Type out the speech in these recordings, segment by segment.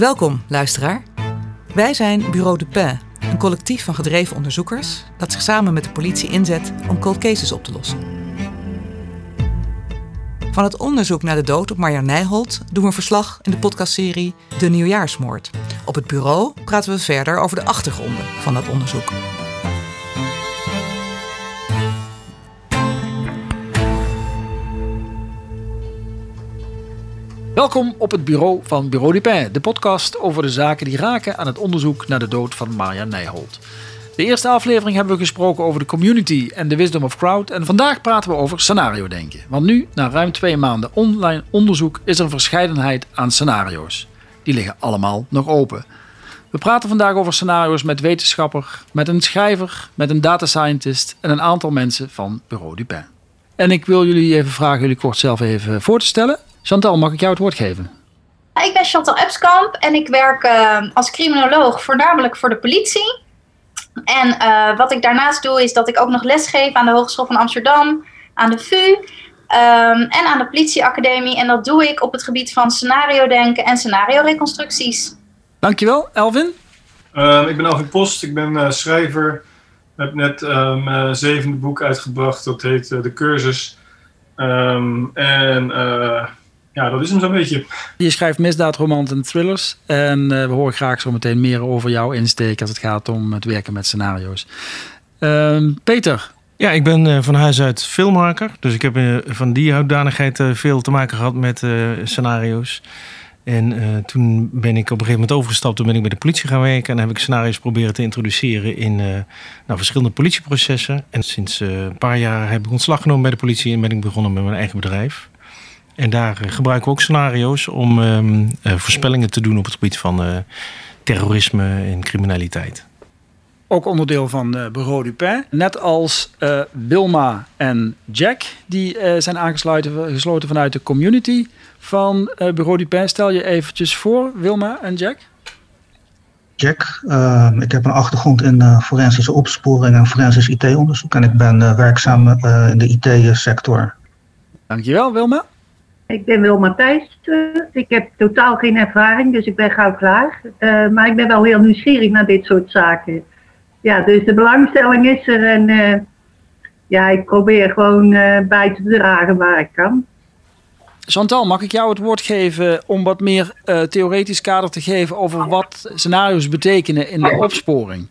Welkom, luisteraar. Wij zijn Bureau de Pin, een collectief van gedreven onderzoekers dat zich samen met de politie inzet om cold cases op te lossen. Van het onderzoek naar de dood op Marja Nijholt doen we een verslag in de podcastserie De Nieuwjaarsmoord. Op het bureau praten we verder over de achtergronden van dat onderzoek. Welkom op het bureau van Bureau Dupin, de podcast over de zaken die raken aan het onderzoek naar de dood van Marja Nijholt. De eerste aflevering hebben we gesproken over de community en de wisdom of crowd. En vandaag praten we over scenario denken. Want nu, na ruim twee maanden online onderzoek, is er een verscheidenheid aan scenario's. Die liggen allemaal nog open. We praten vandaag over scenario's met wetenschapper, met een schrijver, met een data scientist en een aantal mensen van Bureau Dupin. En ik wil jullie even vragen jullie kort zelf even voor te stellen. Chantal, mag ik jou het woord geven? Ik ben Chantal Epskamp en ik werk uh, als criminoloog voornamelijk voor de politie. En uh, wat ik daarnaast doe is dat ik ook nog lesgeef aan de Hogeschool van Amsterdam, aan de VU um, en aan de politieacademie. En dat doe ik op het gebied van scenario denken en scenario reconstructies. Dankjewel, Elvin. Uh, ik ben Elvin Post, ik ben uh, schrijver. Ik heb net uh, mijn zevende boek uitgebracht, dat heet De Cursus. Um, en ja, dat is hem zo'n beetje. Je schrijft misdaadromans en thrillers. En uh, we horen graag zo meteen meer over jouw insteek als het gaat om het werken met scenario's. Uh, Peter. Ja, ik ben uh, van huis uit filmmaker. Dus ik heb uh, van die hoedanigheid veel te maken gehad met scenario's. En toen ben ik op een gegeven moment overgestapt. Toen ben ik bij de politie gaan werken. En heb ik scenario's proberen te introduceren in nou, verschillende politieprocessen. En sinds een paar jaar heb ik ontslag genomen bij de politie. En ben ik begonnen met mijn eigen bedrijf. En daar gebruiken we ook scenario's om um, uh, voorspellingen te doen op het gebied van uh, terrorisme en criminaliteit. Ook onderdeel van uh, Bureau Dupin. Net als Wilma en Jack, die zijn aangesloten gesloten vanuit de community van Bureau Dupin. Stel je eventjes voor, Wilma en Jack. Jack, ehm, ik heb een achtergrond in forensische opsporing en forensisch IT-onderzoek. En ik ben werkzaam in de IT-sector. Dankjewel, Wilma. Ik ben Wilma Thijs. Ik heb totaal geen ervaring, dus ik ben gauw klaar. Uh, maar ik ben wel heel nieuwsgierig naar dit soort zaken. Ja, dus de belangstelling is er en uh, ja, ik probeer gewoon uh, bij te dragen waar ik kan. Chantal, mag ik jou het woord geven om wat meer theoretisch kader te geven over wat scenario's betekenen in de opsporing?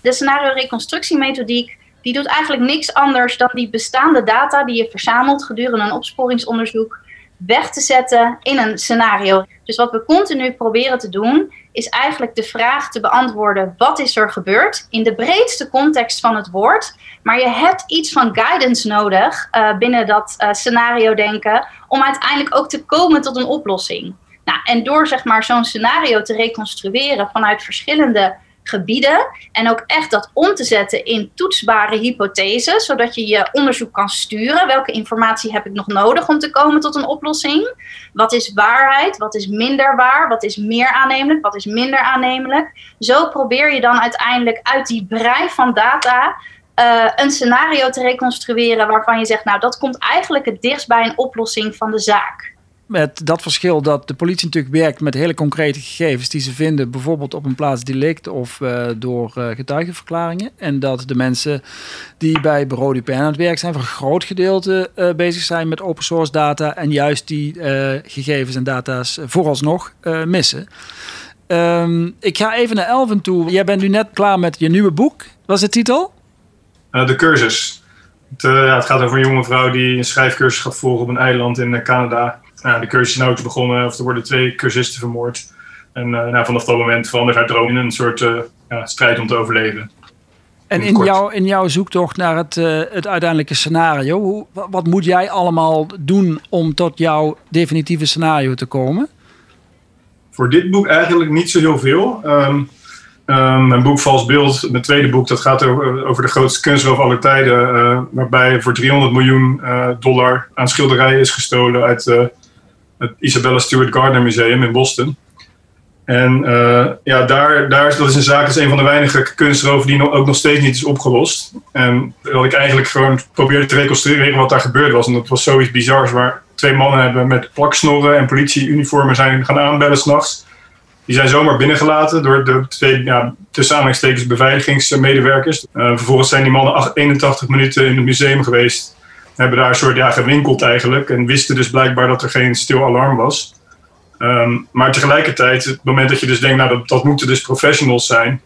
De scenario-reconstructiemethodiek die doet eigenlijk niks anders dan die bestaande data die je verzamelt gedurende een opsporingsonderzoek weg te zetten in een scenario. Dus wat we continu proberen te doen, is eigenlijk de vraag te beantwoorden: wat is er gebeurd? In de breedste context van het woord. Maar je hebt iets van guidance nodig uh, binnen dat uh, scenario denken, om uiteindelijk ook te komen tot een oplossing. Nou, en door zeg maar zo'n scenario te reconstrueren vanuit verschillende gebieden. En ook echt dat om te zetten in toetsbare hypotheses, zodat je je onderzoek kan sturen. Welke informatie heb ik nog nodig om te komen tot een oplossing? Wat is waarheid? Wat is minder waar? Wat is meer aannemelijk? Wat is minder aannemelijk? Zo probeer je dan uiteindelijk uit die brei van data uh, een scenario te reconstrueren waarvan je zegt, nou dat komt eigenlijk het dichtst bij een oplossing van de zaak. Met dat verschil dat de politie natuurlijk werkt met hele concrete gegevens die ze vinden, bijvoorbeeld op een plaats delict of uh, door uh, getuigenverklaringen. En dat de mensen die bij Bureau Dupin aan het werk zijn, voor een groot gedeelte uh, bezig zijn met open source data en juist die gegevens en data's vooralsnog missen. Um, ik ga even naar Elven toe. Jij bent nu net klaar met je nieuwe boek. Wat is de titel? de cursus. Het, het gaat over een jonge vrouw die een schrijfcursus gaat volgen op een eiland in Canada nou, de cursus is nauwelijks begonnen, of er worden twee cursisten vermoord. En uh, nou, vanaf dat moment verandert haar droom in een soort uh, ja, strijd om te overleven. En in, jou, in jouw zoektocht naar het, uh, het uiteindelijke scenario, hoe, wat moet jij allemaal doen om tot jouw definitieve scenario te komen? Voor dit boek eigenlijk niet zo heel veel. Um, um, mijn boek Vals Beeld, mijn tweede boek, dat gaat over, over de grootste kunstroof aller tijden. Uh, waarbij voor 300 miljoen uh, dollar aan schilderijen is gestolen uit het Isabella Stewart Gardner Museum in Boston. En uh, ja, daar, daar is, dat is een zaak, dat is een van de weinige kunstroven die ook nog steeds niet is opgelost. En wat ik eigenlijk gewoon probeerde te reconstrueren wat daar gebeurd was. En dat was zoiets bizars waar twee mannen hebben met plaksnorren en politieuniformen zijn gaan aanbellen s'nachts. Die zijn zomaar binnengelaten door de twee, ja, tussen beveiligingsmedewerkers. Uh, vervolgens zijn die mannen 81 minuten in het museum geweest. Hebben daar een soort ja, gewinkeld eigenlijk. En wisten dus blijkbaar dat er geen stil alarm was. Um, maar tegelijkertijd, het moment dat je dus denkt, nou dat, dat moeten dus professionals zijn.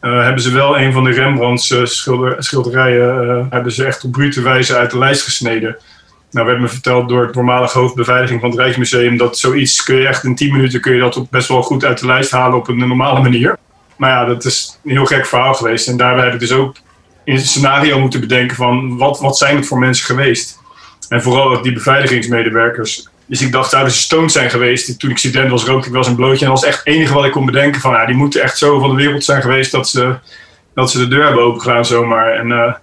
Uh, hebben ze wel een van de Rembrandts schilder, schilderijen, uh, hebben ze echt op brute wijze uit de lijst gesneden. Nou werd me verteld door het voormalige hoofdbeveiliging van het Rijksmuseum dat zoiets kun je echt in 10 minuten kun je dat best wel goed uit de lijst halen op een normale manier. Maar ja, dat is een heel gek verhaal geweest. En daarbij heb ik dus ook een scenario moeten bedenken van wat, wat zijn het voor mensen geweest? En vooral die beveiligingsmedewerkers. Dus ik dacht, zouden ze stoned zijn geweest? Toen ik student was, rookte ik wel eens een blootje. En dat was echt het enige wat ik kon bedenken van, ja, die moeten echt zo van de wereld zijn geweest dat ze, dat ze de deur hebben opengedaan zomaar. En uh,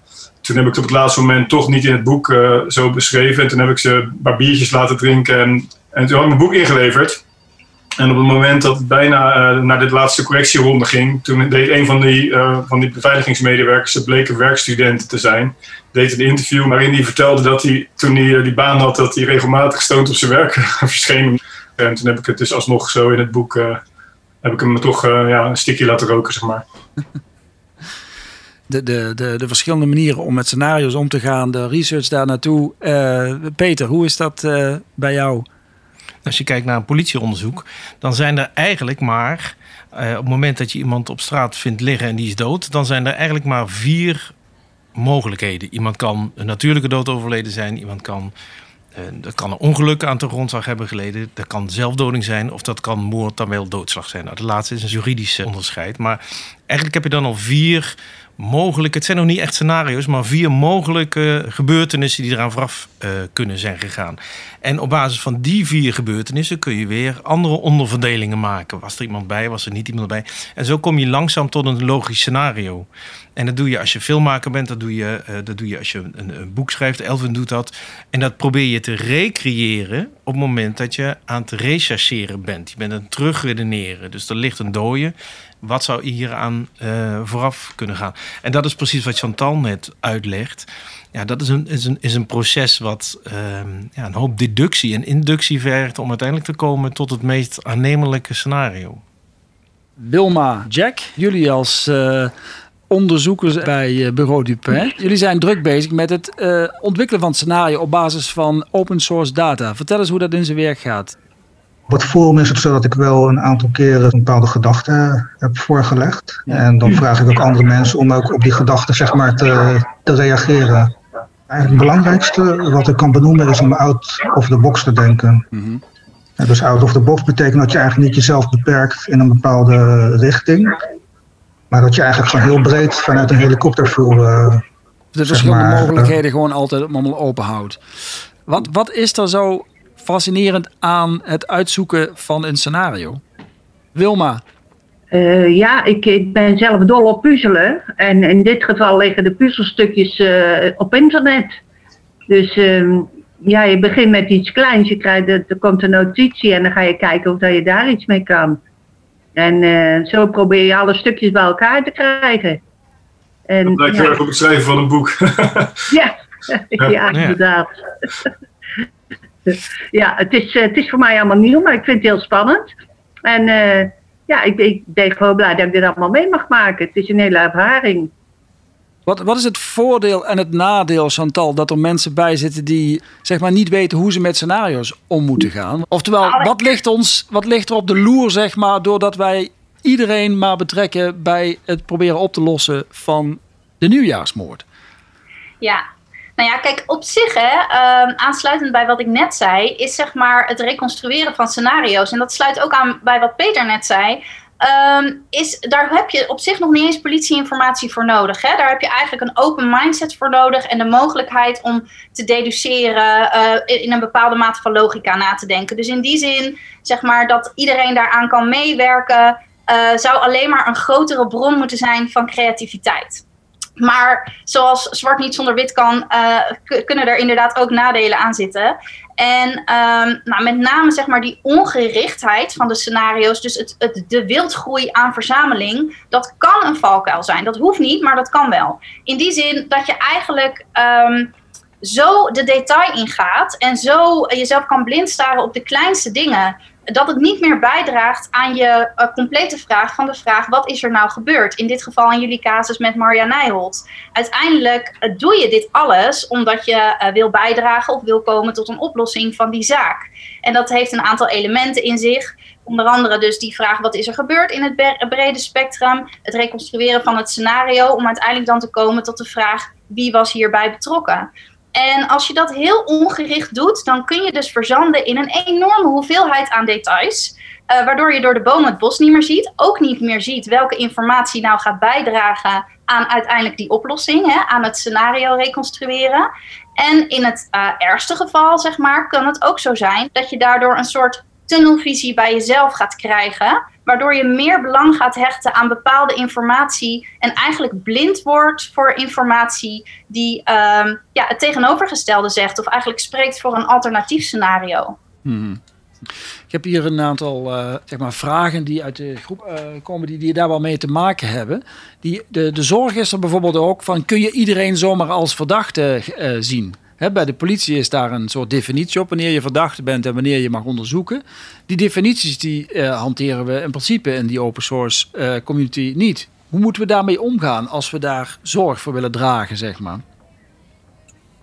toen heb ik het op het laatste moment toch niet in het boek uh, zo beschreven. En toen heb ik ze een paar biertjes laten drinken. En, en toen had ik mijn boek ingeleverd. En op het moment dat het bijna uh, naar dit laatste correctieronde ging, toen deed een van die, uh, van die beveiligingsmedewerkers, het bleek een werkstudent te zijn, deed een interview waarin hij vertelde dat hij toen hij die baan had, dat hij regelmatig stoond op zijn werk verscheen. En toen heb ik het dus alsnog zo in het boek, heb ik hem toch ja, een stikje laten roken, zeg maar. De, de, de, de verschillende manieren om met scenario's om te gaan, de research daar naartoe. Peter, hoe is dat bij jou? Als je kijkt naar een politieonderzoek, dan zijn er eigenlijk maar, uh, op het moment dat je iemand op straat vindt liggen en die is dood, dan zijn er eigenlijk maar vier mogelijkheden. Iemand kan een natuurlijke dood overleden zijn, iemand kan. Uh, dat kan een ongeluk aan de grondslag hebben geleden. Dat kan zelfdoding zijn of dat kan moord dan wel doodslag zijn. Nou, de laatste is een juridisch onderscheid. Maar eigenlijk heb je dan al vier mogelijke, het zijn nog niet echt scenario's, maar vier mogelijke gebeurtenissen die eraan vooraf uh, kunnen zijn gegaan. En op basis van die vier gebeurtenissen kun je weer andere onderverdelingen maken. Was er iemand bij, was er niet iemand bij? En zo kom je langzaam tot een logisch scenario. En dat doe je als je filmmaker bent, dat doe je, uh, dat doe je als je een, een, boek schrijft. Elvin doet dat. En dat probeer je te recreëren op het moment dat je aan het rechercheren bent. Je bent aan het terugredeneren. Dus er ligt een dode. Wat zou hier aan uh, vooraf kunnen gaan? En dat is precies wat Chantal net uitlegt. Ja, dat is een, is een, is een proces wat uh, ja, een hoop deductie en inductie vergt om uiteindelijk te komen tot het meest aannemelijke scenario. Wilma, Jack, jullie als uh, onderzoekers bij Bureau Dupin, jullie zijn druk bezig met het uh, ontwikkelen van het scenario op basis van open source data. Vertel eens hoe dat in zijn werk gaat. Op het forum is het zo dat ik wel een aantal keren een bepaalde gedachten heb voorgelegd. En dan vraag ik ook andere mensen om ook op die gedachten zeg maar, te, te reageren. Eigenlijk het belangrijkste wat ik kan benoemen is om out of the box te denken. Mm-hmm. dus out of the box betekent dat je eigenlijk niet jezelf beperkt in een bepaalde richting. Maar dat je eigenlijk gewoon heel breed vanuit een helikopterview... Uh, de verschillende maar, mogelijkheden uh, gewoon altijd allemaal open houdt. Wat, wat is er zo fascinerend aan het uitzoeken van een scenario? Wilma? Uh, ja, ik, ik, ben zelf dol op puzzelen. En in dit geval liggen de puzzelstukjes uh, op internet. Dus uh, ja, je begint met iets kleins. Je krijgt, er komt een notitie en dan ga je kijken of dat je daar iets mee kan. En eh, zo probeer je alle stukjes bij elkaar te krijgen. En, dat blijkt ja. heel erg op het schrijven van een boek. ja, ja, ja, inderdaad. ja, het is, het is voor mij allemaal nieuw, maar ik vind het heel spannend. En uh, ja, ik, ik ben gewoon blij dat ik dit allemaal mee mag maken. Het is een hele ervaring. Wat, wat is het voordeel en het nadeel, Chantal, dat er mensen bij zitten die zeg maar, niet weten hoe ze met scenario's om moeten gaan? Oftewel, wat ligt, ons, wat ligt er op de loer, zeg maar, doordat wij iedereen maar betrekken bij het proberen op te lossen van de nieuwjaarsmoord? Ja, nou ja, kijk, op zich, hè, uh, aansluitend bij wat ik net zei, is zeg maar het reconstrueren van scenario's. En dat sluit ook aan bij wat Peter net zei. Um, is, daar heb je op zich nog niet eens politieinformatie voor nodig. Hè? Daar heb je eigenlijk een open mindset voor nodig en de mogelijkheid om te deduceren, uh, in een bepaalde mate van logica na te denken. Dus in die zin, zeg maar, dat iedereen daaraan kan meewerken, uh, zou alleen maar een grotere bron moeten zijn van creativiteit. Maar zoals zwart niet zonder wit kan, uh, kunnen er inderdaad ook nadelen aan zitten. En um, nou, met name zeg maar die ongerichtheid van de scenario's, dus het, het, de wildgroei aan verzameling, dat kan een valkuil zijn. Dat hoeft niet, maar dat kan wel. In die zin dat je eigenlijk um, zo de detail ingaat en zo jezelf kan blindstaren op de kleinste dingen dat het niet meer bijdraagt aan je uh, complete vraag van de vraag: wat is er nou gebeurd? In dit geval in jullie casus met Marja Nijholt. Uiteindelijk uh, doe je dit alles omdat je uh, wil bijdragen of wil komen tot een oplossing van die zaak. En dat heeft een aantal elementen in zich. Onder andere dus die vraag: wat is er gebeurd in het brede spectrum? Het reconstrueren van het scenario om uiteindelijk dan te komen tot de vraag: wie was hierbij betrokken? En als je dat heel ongericht doet, dan kun je dus verzanden in een enorme hoeveelheid aan details. Uh, waardoor je door de boom het bos niet meer ziet. Ook niet meer ziet welke informatie nou gaat bijdragen aan uiteindelijk die oplossing. Hè, aan het scenario reconstrueren. En in het uh, ergste geval, zeg maar, kan het ook zo zijn dat je daardoor een soort tunnelvisie bij jezelf gaat krijgen. Waardoor je meer belang gaat hechten aan bepaalde informatie. En eigenlijk blind wordt voor informatie die um, ja, het tegenovergestelde zegt. Of eigenlijk spreekt voor een alternatief scenario. Hmm. Ik heb hier een aantal uh, zeg maar vragen die uit de groep uh, komen die, die daar wel mee te maken hebben. Die, de, de zorg is er bijvoorbeeld ook van, kun je iedereen zomaar als verdachte uh, zien? Bij de politie is daar een soort definitie op wanneer je verdachte bent en wanneer je mag onderzoeken. Die definities die uh, hanteren we in principe in die open source uh, community niet. Hoe moeten we daarmee omgaan als we daar zorg voor willen dragen, zeg maar?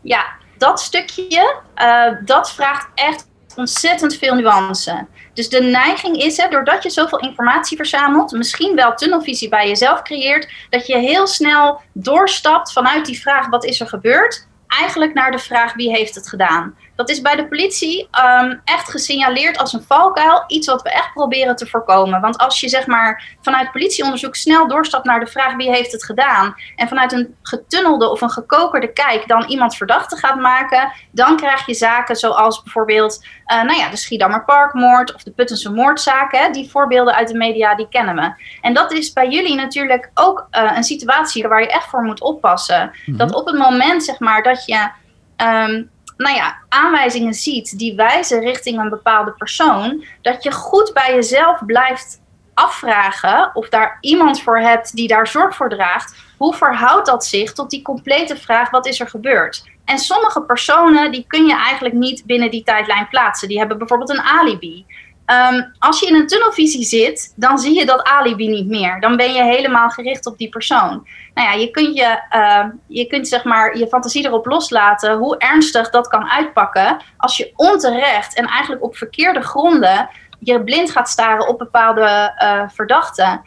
Ja, dat stukje, uh, dat vraagt echt ontzettend veel nuance. Dus de neiging is, hè, doordat je zoveel informatie verzamelt, misschien wel tunnelvisie bij jezelf creëert, dat je heel snel doorstapt vanuit die vraag: wat is er gebeurd? Eigenlijk naar de vraag wie heeft het gedaan. Dat is bij de politie um, echt gesignaleerd als een valkuil. Iets wat we echt proberen te voorkomen. Want als je zeg maar vanuit politieonderzoek snel doorstapt naar de vraag wie heeft het gedaan. En vanuit een getunnelde of een gekokerde kijk dan iemand verdachte gaat maken. Dan krijg je zaken zoals bijvoorbeeld uh, nou ja, de Schiedammer Parkmoord of de Puttense moordzaken. Die voorbeelden uit de media die kennen we. En dat is bij jullie natuurlijk ook uh, een situatie waar je echt voor moet oppassen. Mm -hmm. Dat op het moment zeg maar dat je... Um, nou ja, aanwijzingen ziet die wijzen richting een bepaalde persoon, dat je goed bij jezelf blijft afvragen of daar iemand voor hebt die daar zorg voor draagt. Hoe verhoudt dat zich tot die complete vraag: wat is er gebeurd? En sommige personen die kun je eigenlijk niet binnen die tijdlijn plaatsen. Die hebben bijvoorbeeld een alibi. Um, als je in een tunnelvisie zit, dan zie je dat alibi niet meer. Dan ben je helemaal gericht op die persoon. Nou ja, je kunt, je, uh, je, kunt zeg maar je fantasie erop loslaten hoe ernstig dat kan uitpakken als je onterecht en eigenlijk op verkeerde gronden je blind gaat staren op bepaalde uh, verdachten.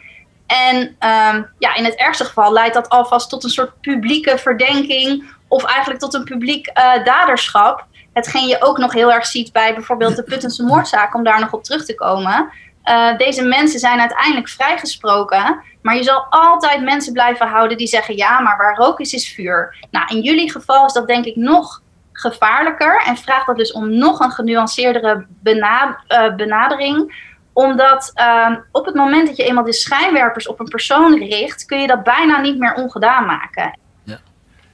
En um, ja, in het ergste geval leidt dat alvast tot een soort publieke verdenking of eigenlijk tot een publiek uh, daderschap. Hetgeen je ook nog heel erg ziet bij bijvoorbeeld de Puttense moordzaak, om daar nog op terug te komen. Uh, deze mensen zijn uiteindelijk vrijgesproken. Maar je zal altijd mensen blijven houden die zeggen: ja, maar waar rook is, is vuur. Nou, in jullie geval is dat denk ik nog gevaarlijker en vraagt dat dus om nog een genuanceerdere uh, benadering omdat uh, op het moment dat je eenmaal de schijnwerpers op een persoon richt, kun je dat bijna niet meer ongedaan maken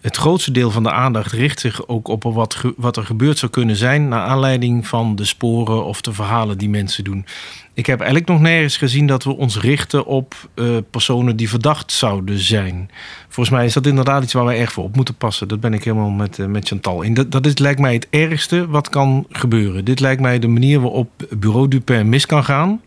het grootste deel van de aandacht richt zich ook op wat, wat er gebeurd zou kunnen zijn. naar aanleiding van de sporen of de verhalen die mensen doen. Ik heb eigenlijk nog nergens gezien dat we ons richten op uh, personen die verdacht zouden zijn. Volgens mij is dat inderdaad iets waar we erg voor op moeten passen. Dat ben ik helemaal met, uh, met Chantal. En dat, dat is, lijkt mij het ergste wat kan gebeuren. Dit lijkt mij de manier waarop Bureau Dupin mis kan gaan.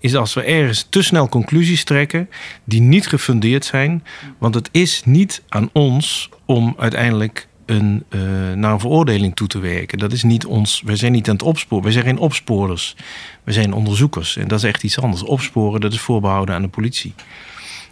Is als we ergens te snel conclusies trekken die niet gefundeerd zijn. Want het is niet aan ons om uiteindelijk een, uh, naar een veroordeling toe te werken. Dat is niet ons. Wij zijn niet aan het opsporen. Wij zijn geen opsporers. We zijn onderzoekers. En dat is echt iets anders. Opsporen, dat is voorbehouden aan de politie.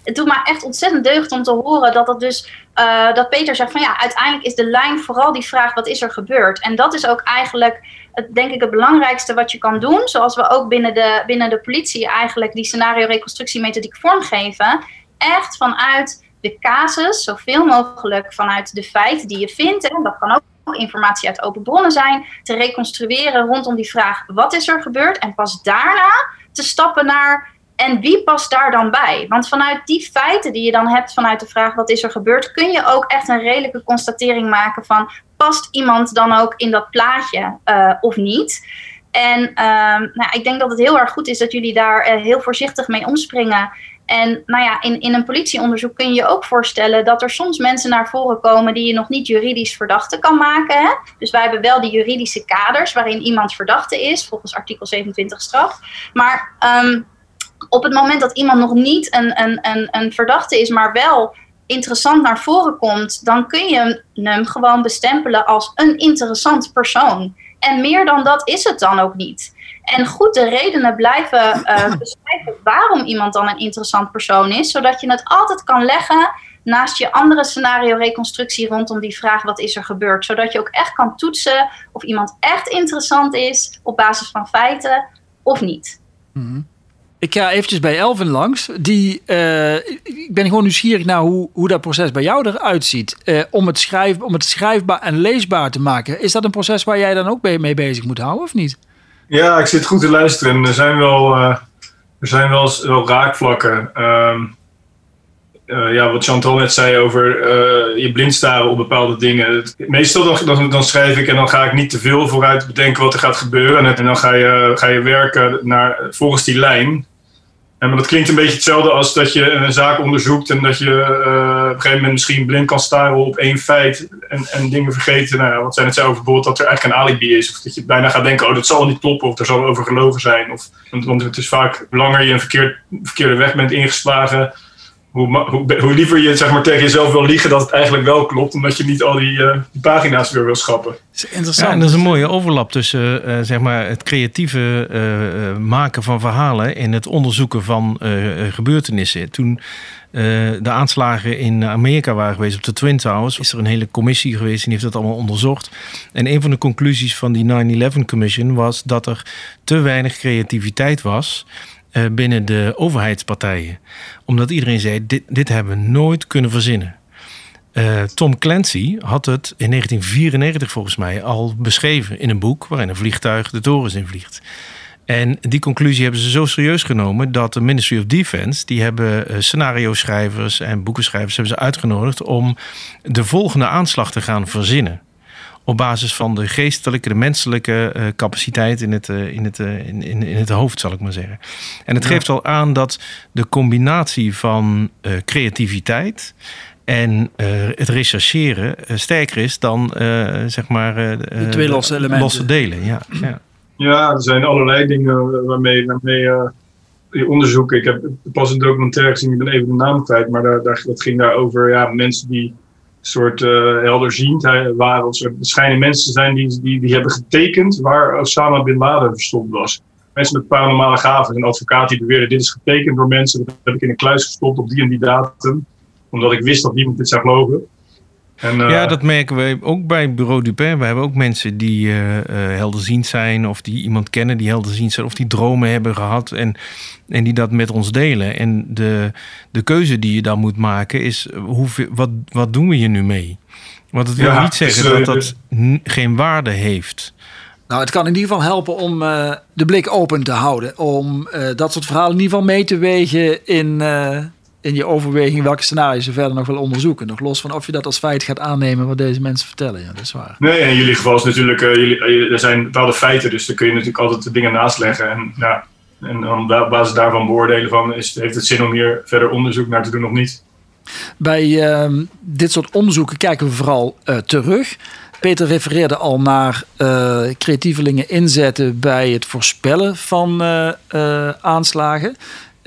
Het doet me echt ontzettend deugd om te horen dat dat dus uh, dat Peter zegt van ja, uiteindelijk is de lijn vooral die vraag wat is er gebeurd. En dat is ook eigenlijk het, denk ik het belangrijkste wat je kan doen. Zoals we ook binnen de, binnen de politie eigenlijk die scenario reconstructiemethodiek vormgeven. Echt vanuit de casus zoveel mogelijk vanuit de feiten die je vindt. En dat kan ook informatie uit open bronnen zijn. Te reconstrueren rondom die vraag: wat is er gebeurd? En pas daarna te stappen naar. En wie past daar dan bij? Want vanuit die feiten die je dan hebt vanuit de vraag wat is er gebeurd, kun je ook echt een redelijke constatering maken van past iemand dan ook in dat plaatje uh, of niet? En ehm, nou, ik denk dat het heel erg goed is dat jullie daar eh, heel voorzichtig mee omspringen. En nou ja, in, in een politieonderzoek kun je je ook voorstellen dat er soms mensen naar voren komen die je nog niet juridisch verdachte kan maken. Hè? Dus wij hebben wel die juridische kaders waarin iemand verdachte is, volgens artikel 27 straf. Maar um, op het moment dat iemand nog niet een, een, een, een verdachte is, maar wel interessant naar voren komt, dan kun je hem gewoon bestempelen als een interessant persoon. En meer dan dat is het dan ook niet. En goed de redenen blijven uh, beschrijven waarom iemand dan een interessant persoon is, zodat je het altijd kan leggen naast je andere scenario-reconstructie rondom die vraag: wat is er gebeurd? Zodat je ook echt kan toetsen of iemand echt interessant is op basis van feiten of niet. Mm ik ga eventjes bij Elvin langs. Die, uh, ik ben gewoon nieuwsgierig naar hoe, hoe dat proces bij jou eruit ziet. Uh, om, het schrijf, om het schrijfbaar en leesbaar te maken. Is dat een proces waar jij dan ook mee bezig moet houden of niet? Ja, ik zit goed te luisteren. Er zijn wel, uh, er zijn wel, wel raakvlakken. Um, ja, wat Chantal net zei over je blind staren op bepaalde dingen. Meestal dan, dan, schrijf ik en dan ga ik niet te veel vooruit bedenken wat er gaat gebeuren. En, dan ga je, ga je werken naar, volgens die lijn. En maar dat klinkt een beetje hetzelfde als dat je een zaak onderzoekt en dat je uh, op een gegeven moment misschien blind kan staren op één feit en, en dingen vergeten. Nou, wat zijn het zelf bijvoorbeeld dat er eigenlijk een alibi is of dat je bijna gaat denken, oh dat zal niet kloppen of er zal over gelogen zijn. Of, want, want het is vaak, langer je een verkeerd, verkeerde weg bent ingeslagen, hoe, hoe, hoe, liever je zeg maar, tegen jezelf wil liegen dat het eigenlijk wel klopt, omdat je niet al die, uh, die pagina's weer wil schrappen. Dat is interessant. Ja, en dat is een mooie overlap tussen uh, zeg maar het creatieve uh, maken van verhalen en het onderzoeken van gebeurtenissen. Toen de aanslagen in Amerika waren geweest op de Twin Towers, is er een hele commissie geweest en die heeft dat allemaal onderzocht. En een van de conclusies van die 9-11 Commission was dat er te weinig creativiteit was binnen de overheidspartijen. Omdat iedereen zei, dit, dit hebben we nooit kunnen verzinnen. Uh, Tom Clancy had het in 1994 volgens mij al beschreven in een boek waarin een vliegtuig de torens in vliegt. En die conclusie hebben ze zo serieus genomen dat de Ministry of Defense, die hebben uh, scenario schrijvers en boekenschrijvers hebben ze uitgenodigd om de volgende aanslag te gaan verzinnen op basis van de geestelijke, de menselijke uh, capaciteit in het, uh, in, het, uh, in, in, in, het hoofd, zal ik maar zeggen. En het geeft al aan dat de combinatie van creativiteit en het rechercheren sterker is dan zeg maar de twee losse elementen. Losse delen, ja. ja. Ja, er zijn allerlei dingen waarmee, waarmee je onderzoeken. Ik heb pas een documentaire gezien, ik ben even de naam kwijt, maar daar, daar, dat ging daar over ja, mensen die soort uh, helderziendheid waren. Er schijnen mensen te zijn die, die, die hebben getekend waar Osama Bin Laden verstopt was. Mensen met paranormale gaven. Een advocaat die beweerde, dit is getekend door mensen. Dat heb ik in een kluis gestopt op die en die datum. Omdat ik wist dat niemand dit zou geloven. En, ja, eh, dat merken we ook bij Bureau Dupin. We hebben ook mensen die uh, helderziend zijn, of die iemand kennen die helderziend zijn, of die dromen hebben gehad en, en die dat met ons delen. En de, de keuze die je dan moet maken is: hoeveel, wat, wat doen we hier nu mee? Want het wil niet zeggen dus, dat dat geen waarde heeft. Nou, het kan in ieder geval helpen om de blik open te houden. Om dat soort verhalen in ieder geval mee te wegen in, in je overweging welke scenario's je verder nog wil onderzoeken. Nog los van of je dat als feit gaat aannemen wat deze mensen vertellen. Ja, dat is waar. Nee, in jullie geval is natuurlijk, uh, jullie, uh, er zijn bepaalde feiten, dus dan kun je natuurlijk altijd de dingen naast leggen. En, ja, en dan op basis daarvan beoordelen van, is, heeft het zin om hier verder onderzoek naar te doen of niet? Bij uh, dit soort onderzoeken kijken we vooral uh, terug. Peter refereerde al naar creatievelingen inzetten bij het voorspellen van aanslagen.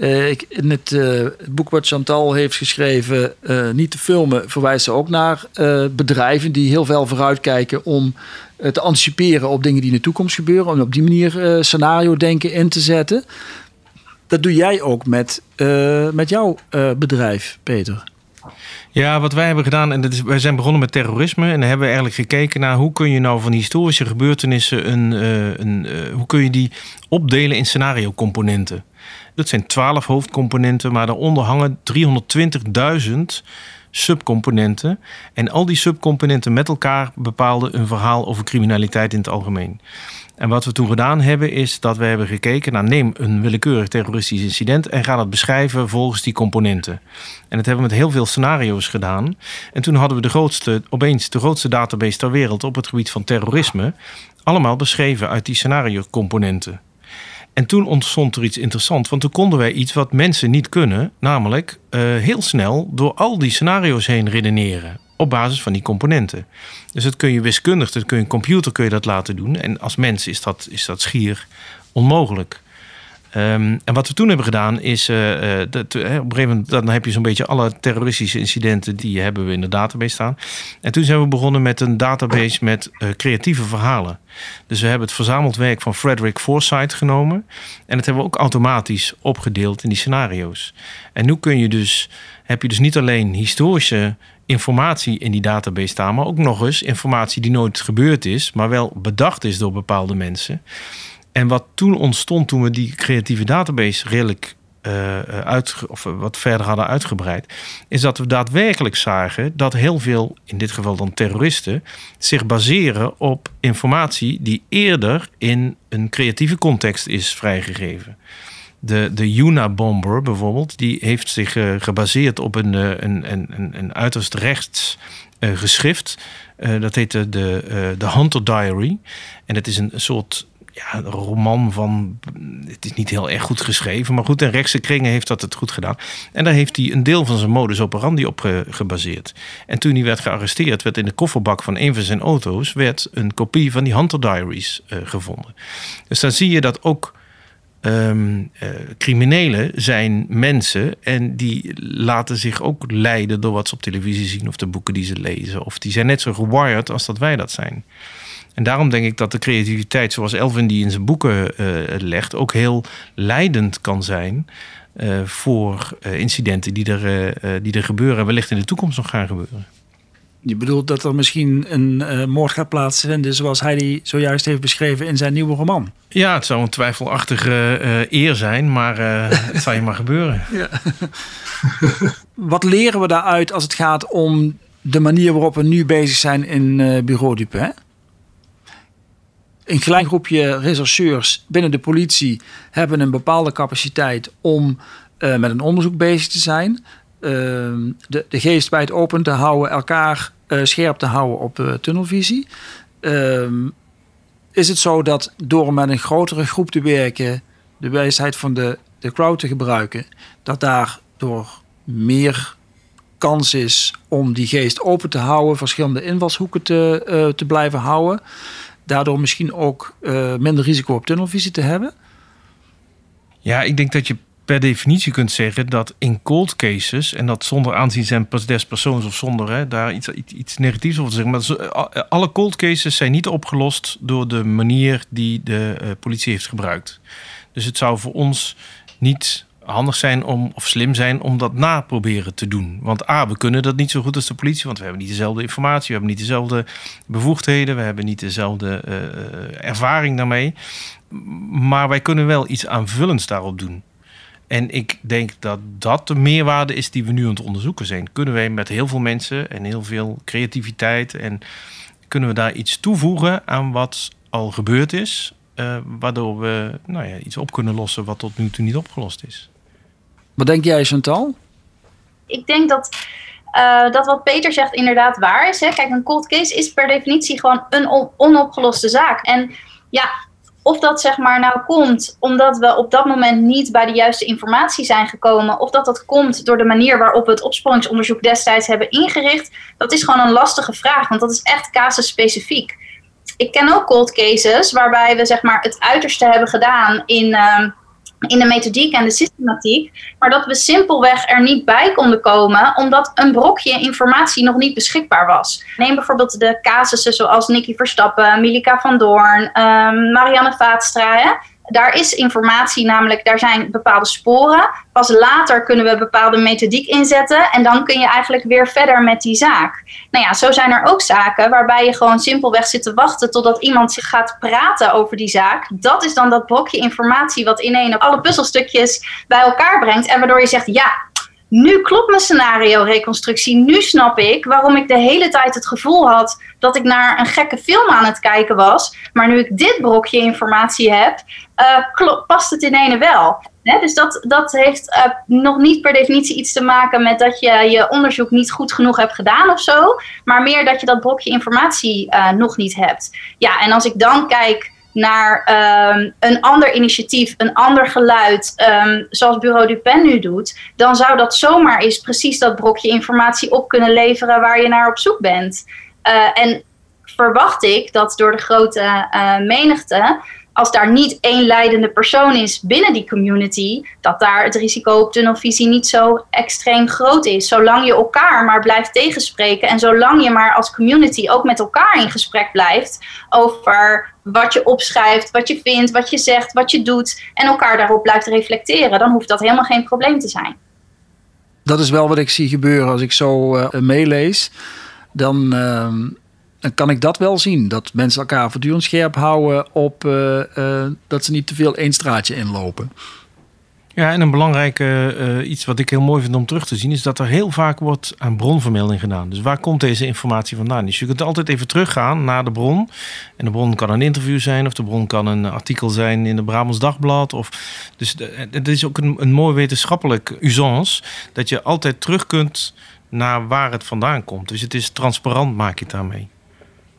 Ik, in het, uh, boek wat Chantal heeft geschreven, uh, Niet te filmen, verwijst ze ook naar bedrijven die heel veel vooruitkijken om te anticiperen op dingen die in de toekomst gebeuren. Om op die manier scenario denken in te zetten. Dat doe jij ook met, met jouw bedrijf, Peter. Ja, wat wij hebben gedaan, en is, wij zijn begonnen met terrorisme. En dan hebben we eigenlijk gekeken naar hoe kun je nou van historische gebeurtenissen een, een hoe kun je die opdelen in scenario componenten. Dat zijn twaalf hoofdcomponenten, maar daaronder hangen 320.000 subcomponenten. En al die subcomponenten met elkaar bepaalden een verhaal over criminaliteit in het algemeen. En wat we toen gedaan hebben, is dat we hebben gekeken naar neem een willekeurig terroristisch incident en ga dat beschrijven volgens die componenten. En dat hebben we met heel veel scenario's gedaan. En toen hadden we de grootste, opeens de grootste database ter wereld op het gebied van terrorisme. allemaal beschreven uit die scenario-componenten. En toen ontstond er iets interessants, want toen konden wij iets wat mensen niet kunnen, namelijk uh, heel snel door al die scenario's heen redeneren op basis van die componenten. Dus dat kun je wiskundig, dat kun je computer kun je dat laten doen. En als mens is dat, is dat schier onmogelijk. Um, en wat we toen hebben gedaan is, uh, dat, uh, op een gegeven moment dan heb je zo'n beetje alle terroristische incidenten die hebben we in de database staan. En toen zijn we begonnen met een database met creatieve verhalen. Dus we hebben het verzameld werk van Frederick Forsyth genomen en dat hebben we ook automatisch opgedeeld in die scenario's. En nu kun je dus, heb je dus niet alleen historische informatie in die database staan, maar ook nog eens informatie die nooit gebeurd is, maar wel bedacht is door bepaalde mensen. En wat toen ontstond, toen we die creatieve database redelijk uh, uit, of wat verder hadden uitgebreid, is dat we daadwerkelijk zagen dat heel veel, in dit geval dan terroristen, zich baseren op informatie die eerder in een creatieve context is vrijgegeven. De, de Yuna-bomber bijvoorbeeld, die heeft zich gebaseerd op een, een, een, een uiterst rechts geschrift. dat heette de, de Hunter Diary. En het is een soort ja, een roman van. Het is niet heel erg goed geschreven. Maar goed, in rechtse kringen heeft dat het goed gedaan. En daar heeft hij een deel van zijn modus operandi op gebaseerd. En toen hij werd gearresteerd, werd in de kofferbak van een van zijn auto's. werd een kopie van die Hunter Diaries uh, gevonden. Dus dan zie je dat ook. Um, uh, criminelen zijn mensen en die laten zich ook leiden door wat ze op televisie zien of de boeken die ze lezen. Of die zijn net zo gewired als dat wij dat zijn. En daarom denk ik dat de creativiteit, zoals Elvin die in zijn boeken uh, legt, ook heel leidend kan zijn uh, voor uh, incidenten die er, die er gebeuren en wellicht in de toekomst nog gaan gebeuren. Je bedoelt dat er misschien een moord gaat plaatsvinden zoals hij die zojuist heeft beschreven in zijn nieuwe roman? Ja, het zou een twijfelachtige eer zijn, maar het zal je maar gebeuren. Ja. Wat leren we daaruit als het gaat om de manier waarop we nu bezig zijn in Bureau Dupin? Een klein groepje rechercheurs binnen de politie hebben een bepaalde capaciteit om uh, met een onderzoek bezig te zijn. Uh, de, geest bij het open te houden, elkaar uh, scherp te houden op tunnelvisie. Is het zo dat door met een grotere groep te werken, de wijsheid van de, de crowd te gebruiken, dat daardoor meer kans is om die geest open te houden, verschillende invalshoeken te, te blijven houden daardoor misschien ook uh, minder risico op tunnelvisie te hebben? Ja, ik denk dat je per definitie kunt zeggen dat in cold cases, en dat zonder aanzien zijn des persoons of zonder hè, daar iets, iets, negatiefs over te zeggen, maar eh, alle cold cases zijn niet opgelost door de manier die de politie heeft gebruikt. Dus het zou voor ons niet handig zijn om, of slim zijn om dat na proberen te doen. Want A, we kunnen dat niet zo goed als de politie, want we hebben niet dezelfde informatie, we hebben niet dezelfde bevoegdheden, we hebben niet dezelfde uh, ervaring daarmee. Maar wij kunnen wel iets aanvullends daarop doen. En ik denk dat dat de meerwaarde is die we nu aan het onderzoeken zijn. Kunnen wij met heel veel mensen en heel veel creativiteit en kunnen we daar iets toevoegen aan wat al gebeurd is, uh, waardoor we nou ja, iets op kunnen lossen wat tot nu toe niet opgelost is. Wat denk jij, Chantal? Ik denk dat, uh, dat wat Peter zegt inderdaad waar is. Hè? Kijk, een cold case is per definitie gewoon een onopgeloste zaak. En ja, of dat zeg maar nou komt omdat we op dat moment niet bij de juiste informatie zijn gekomen, of dat dat komt door de manier waarop we het opsporingsonderzoek destijds hebben ingericht, dat is gewoon een lastige vraag, want dat is echt casusspecifiek. Ik ken ook cold cases waarbij we zeg maar het uiterste hebben gedaan in. Uh, in de methodiek en de systematiek, maar dat we simpelweg er niet bij konden komen omdat een brokje informatie nog niet beschikbaar was. Neem bijvoorbeeld de casussen zoals Nicky Verstappen, Milika van Doorn, um, Marianne Vaatstra daar is informatie, namelijk daar zijn bepaalde sporen. Pas later kunnen we bepaalde methodiek inzetten en dan kun je eigenlijk weer verder met die zaak. Nou ja, zo zijn er ook zaken waarbij je gewoon simpelweg zit te wachten totdat iemand zich gaat praten over die zaak. Dat is dan dat blokje informatie wat in alle puzzelstukjes bij elkaar brengt en waardoor je zegt ja, nu klopt mijn scenario-reconstructie. Nu snap ik waarom ik de hele tijd het gevoel had dat ik naar een gekke film aan het kijken was. Maar nu ik dit brokje informatie heb, uh, past het in ene wel. dus dat, dat heeft uh, nog niet per definitie iets te maken met dat je je onderzoek niet goed genoeg hebt gedaan of zo. Maar meer dat je dat blokje informatie uh, nog niet hebt. Ja, en als ik dan kijk naar um, een ander initiatief, een ander geluid, um, zoals Bureau Dupen nu doet, dan zou dat zomaar eens precies dat brokje informatie op kunnen leveren waar je naar op zoek bent. En verwacht ik dat door de grote uh, menigte als daar niet één leidende persoon is binnen die community, dat daar het risico op tunnelvisie niet zo extreem groot is. Zolang je elkaar maar blijft tegenspreken en zolang je maar als community ook met elkaar in gesprek blijft over wat je opschrijft, wat je vindt, wat je zegt, wat je doet en elkaar daarop blijft reflecteren, dan hoeft dat helemaal geen probleem te zijn. Dat is wel wat ik zie gebeuren als ik zo uh, meelees. Dan, uh, dan kan ik dat wel zien. Dat mensen elkaar voortdurend scherp houden op uh, uh, dat ze niet te veel één straatje inlopen. Ja, en een belangrijk uh, iets wat ik heel mooi vind om terug te zien, is dat er heel vaak wordt aan bronvermelding gedaan. Dus waar komt deze informatie vandaan? Dus je kunt altijd even teruggaan naar de bron. En de bron kan een interview zijn, of de bron kan een artikel zijn in de Brabants Dagblad. Of, dus het is ook een, een mooi wetenschappelijk usance dat je altijd terug kunt naar waar het vandaan komt. Dus het is transparant, maak je het daarmee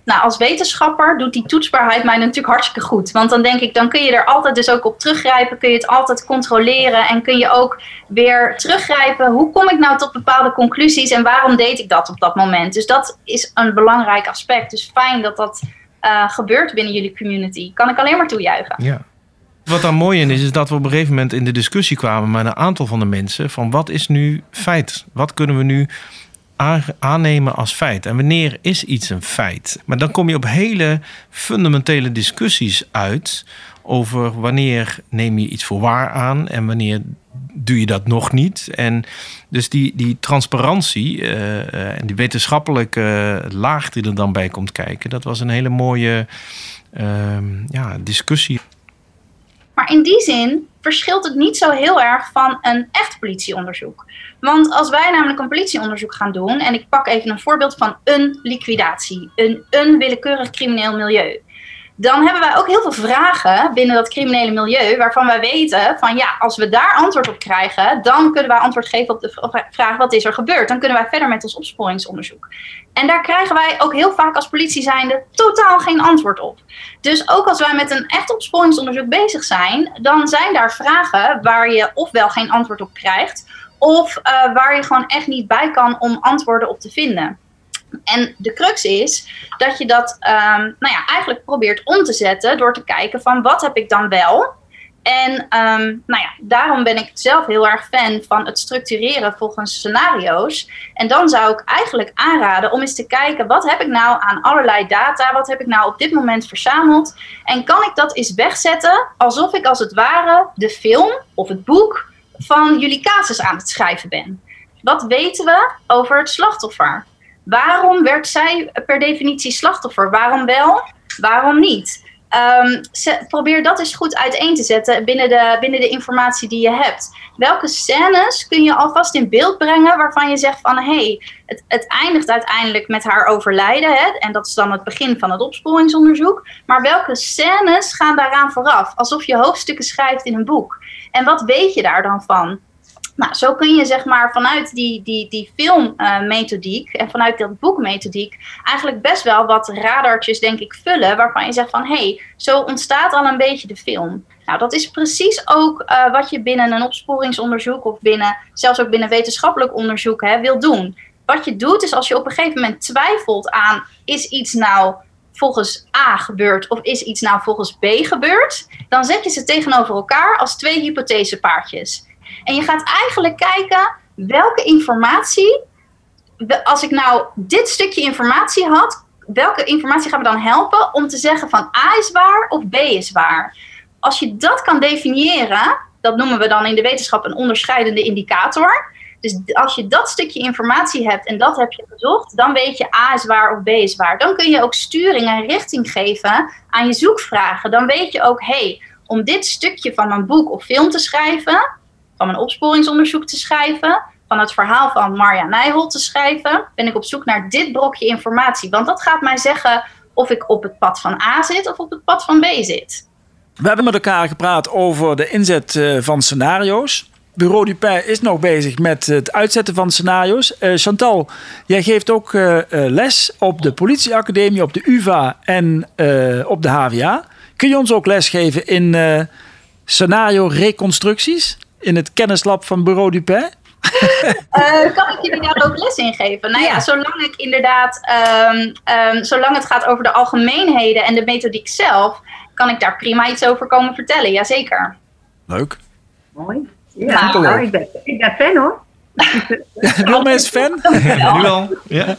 nou, als wetenschapper doet die toetsbaarheid mij natuurlijk hartstikke goed. Want dan denk ik, dan kun je er altijd dus ook op teruggrijpen. Kun je het altijd controleren. En kun je ook weer teruggrijpen. Hoe kom ik nou tot bepaalde conclusies en waarom deed ik dat op dat moment? Dus dat is een belangrijk aspect. Dus fijn dat dat uh, gebeurt binnen jullie community. Kan ik alleen maar toejuichen. Ja. Wat daar mooi in is, is dat we op een gegeven moment in de discussie kwamen met een aantal van de mensen. Van wat is nu feit? Wat kunnen we nu aannemen als feit. En wanneer is iets een feit? Maar dan kom je op hele fundamentele discussies uit over wanneer neem je iets voor waar aan en wanneer doe je dat nog niet. En dus die, die transparantie uh, en die wetenschappelijke laag die er dan bij komt kijken, dat was een hele mooie uh, ja, discussie. Maar in die zin verschilt het niet zo heel erg van een echt politieonderzoek. Want als wij namelijk een politieonderzoek gaan doen, en ik pak even een voorbeeld van een liquidatie, een, een willekeurig crimineel milieu dan hebben wij ook heel veel vragen binnen dat criminele milieu, waarvan wij weten van ja, als we daar antwoord op krijgen, dan kunnen wij antwoord geven op de vraag wat is er gebeurd. Dan kunnen wij verder met ons opsporingsonderzoek. En daar krijgen wij ook heel vaak als politie zijnde totaal geen antwoord op. Dus ook als wij met een echt opsporingsonderzoek bezig zijn, dan zijn daar vragen waar je ofwel geen antwoord op krijgt, of uh, waar je gewoon echt niet bij kan om antwoorden op te vinden. En de crux is dat je dat um, nou ja, eigenlijk probeert om te zetten door te kijken van wat heb ik dan wel. En um, nou ja, daarom ben ik zelf heel erg fan van het structureren volgens scenario's. En dan zou ik eigenlijk aanraden om eens te kijken wat heb ik nou aan allerlei data, wat heb ik nou op dit moment verzameld. En kan ik dat eens wegzetten alsof ik als het ware de film of het boek van jullie casus aan het schrijven ben. Wat weten we over het slachtoffer? Waarom werd zij per definitie slachtoffer? Waarom wel? Waarom niet? Um, probeer dat eens goed uiteen te zetten binnen de, binnen de informatie die je hebt. Welke scènes kun je alvast in beeld brengen waarvan je zegt van hé, hey, het, het eindigt uiteindelijk met haar overlijden. Hè? En dat is dan het begin van het opsporingsonderzoek. Maar welke scènes gaan daaraan vooraf? Alsof je hoofdstukken schrijft in een boek. En wat weet je daar dan van? Nou, zo kun je zeg maar vanuit die, die, die filmmethodiek en vanuit dat boekmethodiek eigenlijk best wel wat radartjes denk ik vullen waarvan je zegt van hé, hey, zo ontstaat al een beetje de film. Nou, dat is precies ook uh, wat je binnen een opsporingsonderzoek of binnen, zelfs ook binnen wetenschappelijk onderzoek hè, wil doen. Wat je doet is als je op een gegeven moment twijfelt aan is iets nou volgens A gebeurd of is iets nou volgens B gebeurd, dan zet je ze tegenover elkaar als twee hypothesepaardjes. En je gaat eigenlijk kijken welke informatie, als ik nou dit stukje informatie had, welke informatie gaat me dan helpen om te zeggen van A is waar of B is waar? Als je dat kan definiëren, dat noemen we dan in de wetenschap een onderscheidende indicator. Dus als je dat stukje informatie hebt en dat heb je gezocht, dan weet je A is waar of B is waar. Dan kun je ook sturing en richting geven aan je zoekvragen. Dan weet je ook, hé, hey, om dit stukje van mijn boek of film te schrijven, van mijn opsporingsonderzoek te schrijven, van het verhaal van Marja Nijholt te schrijven, ben ik op zoek naar dit brokje informatie. Want dat gaat mij zeggen of ik op het pad van A zit of op het pad van B zit. We hebben met elkaar gepraat over de inzet eh, van scenario's. Bureau Dupin is nog bezig met het uitzetten van scenario's. Uh, Chantal, jij geeft ook uh, les op de politieacademie, op de UvA en op de HVA. Kun je ons ook lesgeven in scenario reconstructies in het kennislab van Bureau Dupin? uh, kan ik jullie daar ook les in geven? Nou ja, zolang ik inderdaad, um, um, zolang het gaat over de algemeenheden en de methodiek zelf, kan ik daar prima iets over komen vertellen, jazeker. Leuk. Mooi. Ja, nou, ik, ben, ik ben fan hoor. Wilma is fan? Ja, nu al. Ja.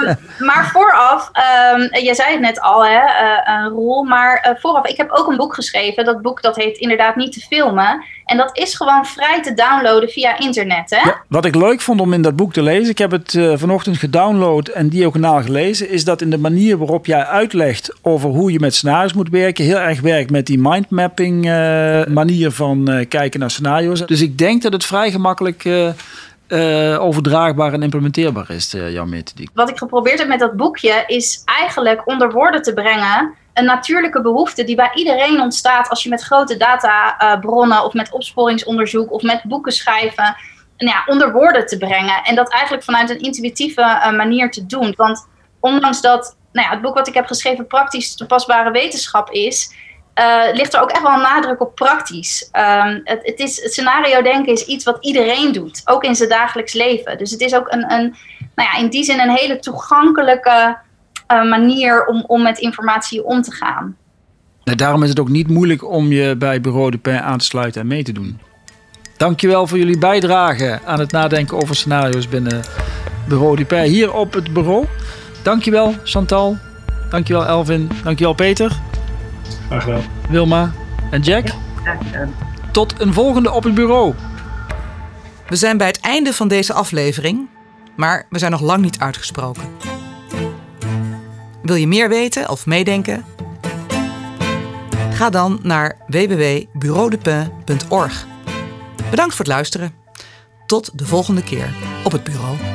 Um, maar vooraf, um, je zei het net al, hè, uh, Roel, maar uh, vooraf, ik heb ook een boek geschreven. Dat boek dat heet inderdaad Niet te filmen. En dat is gewoon vrij te downloaden via internet. Hè? Ja, wat ik leuk vond om in dat boek te lezen, ik heb het uh, vanochtend gedownload en diagonaal gelezen, is dat in de manier waarop jij uitlegt over hoe je met scenario's moet werken, heel erg werkt met die mindmapping uh, manier van uh, kijken naar scenario's. Dus ik denk dat het vrij gemakkelijk uh, overdraagbaar en implementeerbaar is, uh, jouw methodiek? Wat ik geprobeerd heb met dat boekje is eigenlijk onder woorden te brengen een natuurlijke behoefte die bij iedereen ontstaat als je met grote databronnen of met opsporingsonderzoek of met boeken schrijven nou ja, onder woorden te brengen. En dat eigenlijk vanuit een intuïtieve manier te doen. Want ondanks dat nou ja, het boek wat ik heb geschreven praktisch toepasbare wetenschap is, uh, ligt er ook echt wel een nadruk op praktisch. Um, het, het, is, scenario denken is iets wat iedereen doet, ook in zijn dagelijks leven. Dus het is ook een, een nou ja, in die zin een hele toegankelijke uh, manier om, om met informatie om te gaan. Nou, daarom is het ook niet moeilijk om je bij Bureau de Pen aan te sluiten en mee te doen. Dankjewel voor jullie bijdrage aan het nadenken over scenario's binnen Bureau de Pen hier op het bureau. Dankjewel Chantal, dankjewel Elvin, dankjewel Peter. Graag gedaan. Wilma en Jack. Tot een volgende op het bureau. We zijn bij het einde van deze aflevering, maar we zijn nog lang niet uitgesproken. Wil je meer weten of meedenken? Ga dan naar www.bureaudepin.org. Bedankt voor het luisteren. Tot de volgende keer op het bureau.